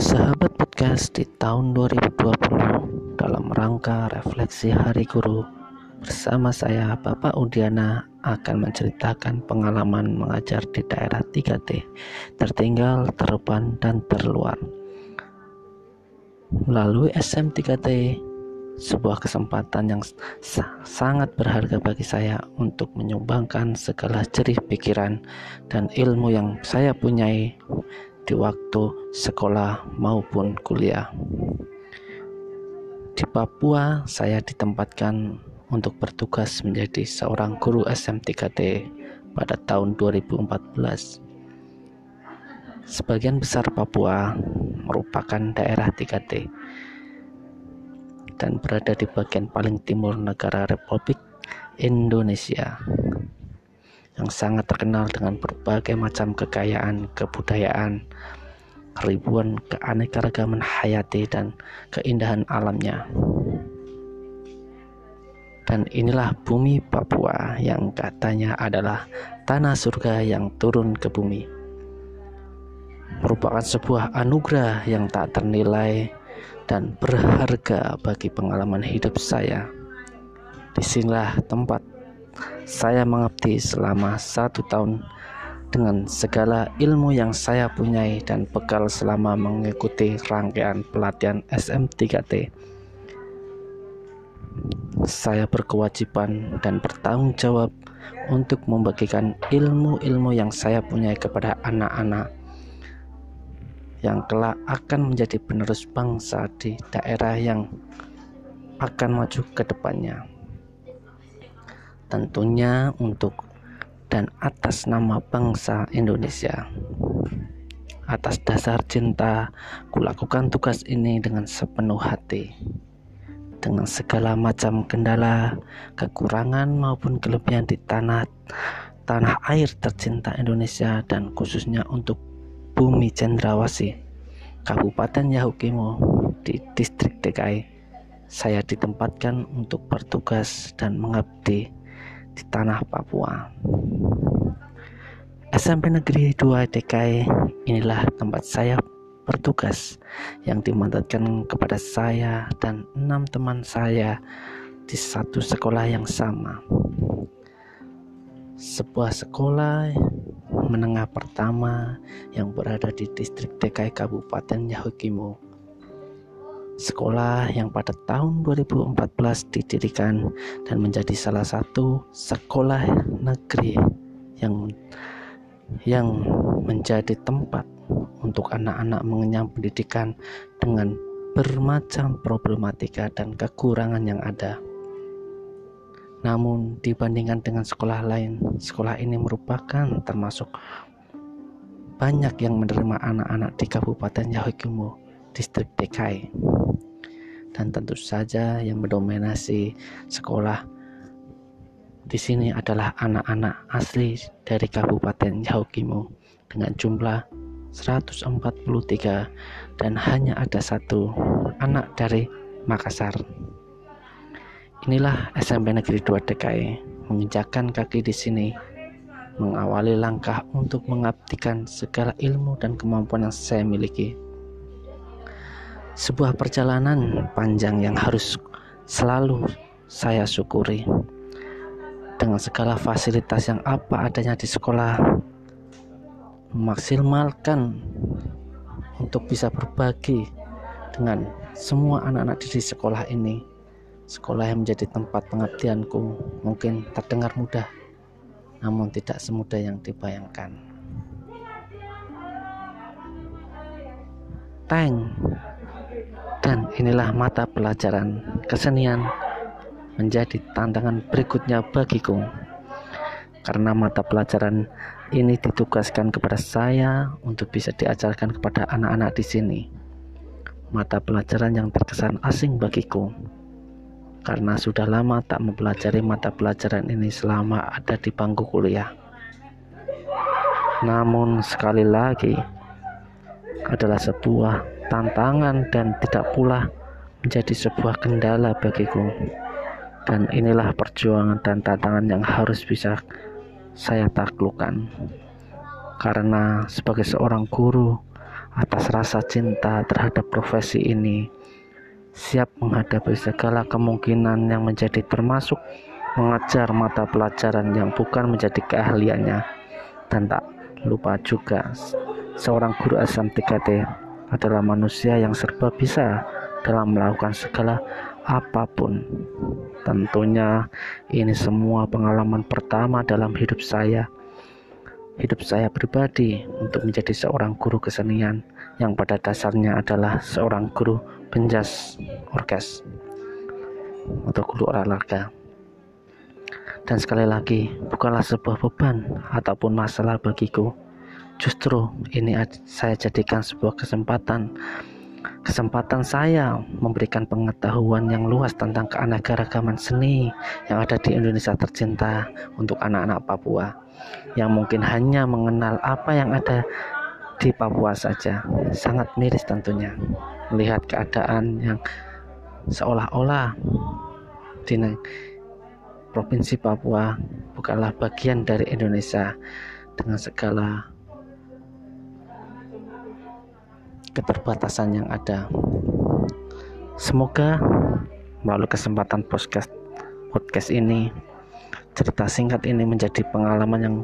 Sahabat podcast di tahun 2020 dalam rangka refleksi Hari Guru bersama saya Bapak Udiana akan menceritakan pengalaman mengajar di daerah 3T tertinggal, terdepan, dan terluar. Melalui SM3T sebuah kesempatan yang sangat berharga bagi saya untuk menyumbangkan segala jerih pikiran dan ilmu yang saya punyai di waktu sekolah maupun kuliah. Di Papua, saya ditempatkan untuk bertugas menjadi seorang guru SM3T pada tahun 2014. Sebagian besar Papua merupakan daerah 3T dan berada di bagian paling timur negara Republik Indonesia yang sangat terkenal dengan berbagai macam kekayaan kebudayaan, ribuan keanekaragaman hayati dan keindahan alamnya. Dan inilah bumi Papua yang katanya adalah tanah surga yang turun ke bumi. Merupakan sebuah anugerah yang tak ternilai dan berharga bagi pengalaman hidup saya. Di sinilah tempat saya mengabdi selama satu tahun dengan segala ilmu yang saya punyai dan bekal selama mengikuti rangkaian pelatihan SM3T. Saya berkewajiban dan bertanggung jawab untuk membagikan ilmu-ilmu yang saya punyai kepada anak-anak yang kelak akan menjadi penerus bangsa di daerah yang akan maju ke depannya. Tentunya untuk dan atas nama bangsa Indonesia. Atas dasar cinta, kulakukan tugas ini dengan sepenuh hati. Dengan segala macam kendala, kekurangan maupun kelebihan di tanah tanah air tercinta Indonesia dan khususnya untuk Bumi Cendrawasih, Kabupaten Yahukimo di distrik DKI. Saya ditempatkan untuk bertugas dan mengabdi di tanah Papua. SMP Negeri 2 DKI inilah tempat saya bertugas yang dimandatkan kepada saya dan enam teman saya di satu sekolah yang sama. Sebuah sekolah menengah pertama yang berada di distrik DKI Kabupaten Yahukimo. Sekolah yang pada tahun 2014 didirikan dan menjadi salah satu sekolah negeri yang yang menjadi tempat untuk anak-anak mengenyam pendidikan dengan bermacam problematika dan kekurangan yang ada. Namun dibandingkan dengan sekolah lain, sekolah ini merupakan termasuk banyak yang menerima anak-anak di Kabupaten Yahukimo, distrik DKI. Dan tentu saja yang mendominasi sekolah di sini adalah anak-anak asli dari Kabupaten Yahukimo dengan jumlah 143 dan hanya ada satu anak dari Makassar. Inilah SMP Negeri 2 DKI menginjakkan kaki di sini, mengawali langkah untuk mengabdikan segala ilmu dan kemampuan yang saya miliki. Sebuah perjalanan panjang yang harus selalu saya syukuri. Dengan segala fasilitas yang apa adanya di sekolah, memaksimalkan untuk bisa berbagi dengan semua anak-anak di sekolah ini Sekolah yang menjadi tempat pengabdianku mungkin terdengar mudah, namun tidak semudah yang dibayangkan. Teng dan inilah mata pelajaran kesenian menjadi tantangan berikutnya bagiku karena mata pelajaran ini ditugaskan kepada saya untuk bisa diajarkan kepada anak-anak di sini. Mata pelajaran yang terkesan asing bagiku karena sudah lama tak mempelajari mata pelajaran ini selama ada di bangku kuliah. Namun sekali lagi adalah sebuah tantangan dan tidak pula menjadi sebuah kendala bagiku. Dan inilah perjuangan dan tantangan yang harus bisa saya taklukkan. Karena sebagai seorang guru atas rasa cinta terhadap profesi ini, siap menghadapi segala kemungkinan yang menjadi termasuk mengajar mata pelajaran yang bukan menjadi keahliannya dan tak lupa juga seorang guru SM3T adalah manusia yang serba bisa dalam melakukan segala apa pun. Tentunya ini semua pengalaman pertama dalam hidup saya. Hidup saya pribadi untuk menjadi seorang guru kesenian yang pada dasarnya adalah seorang guru penjas orkes atau guru olahraga. Dan sekali lagi, bukanlah sebuah beban ataupun masalah bagiku. Justru ini saya jadikan sebuah kesempatan. Kesempatan saya memberikan pengetahuan yang luas tentang keanekaragaman seni yang ada di Indonesia tercinta untuk anak-anak Papua yang mungkin hanya mengenal apa yang ada di Papua saja. Sangat miris tentunya melihat keadaan yang seolah-olah di Provinsi Papua bukanlah bagian dari Indonesia dengan segala keterbatasan yang ada. Semoga melalui kesempatan podcast podcast ini cerita singkat ini menjadi pengalaman yang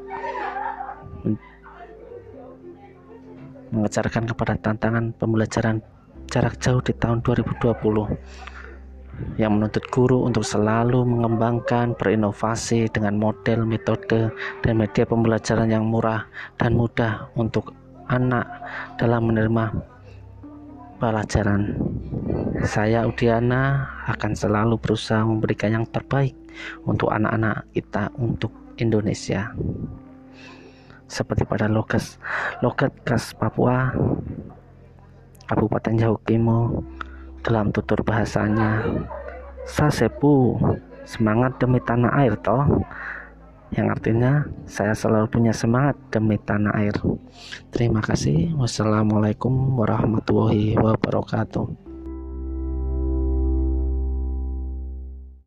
mengejarkan kepada tantangan pembelajaran jarak jauh di tahun 2020 yang menuntut guru untuk selalu mengembangkan berinovasi dengan model, metode, dan media pembelajaran yang murah dan mudah untuk anak dalam menerima pelajaran. Saya Udiana akan selalu berusaha memberikan yang terbaik untuk anak-anak kita untuk Indonesia. Seperti pada logas logat khas Papua, Kabupaten Yahukimo, dalam tutur bahasanya sasepu semangat demi tanah air toh yang artinya saya selalu punya semangat demi tanah air. Terima kasih. Wassalamualaikum warahmatullahi wabarakatuh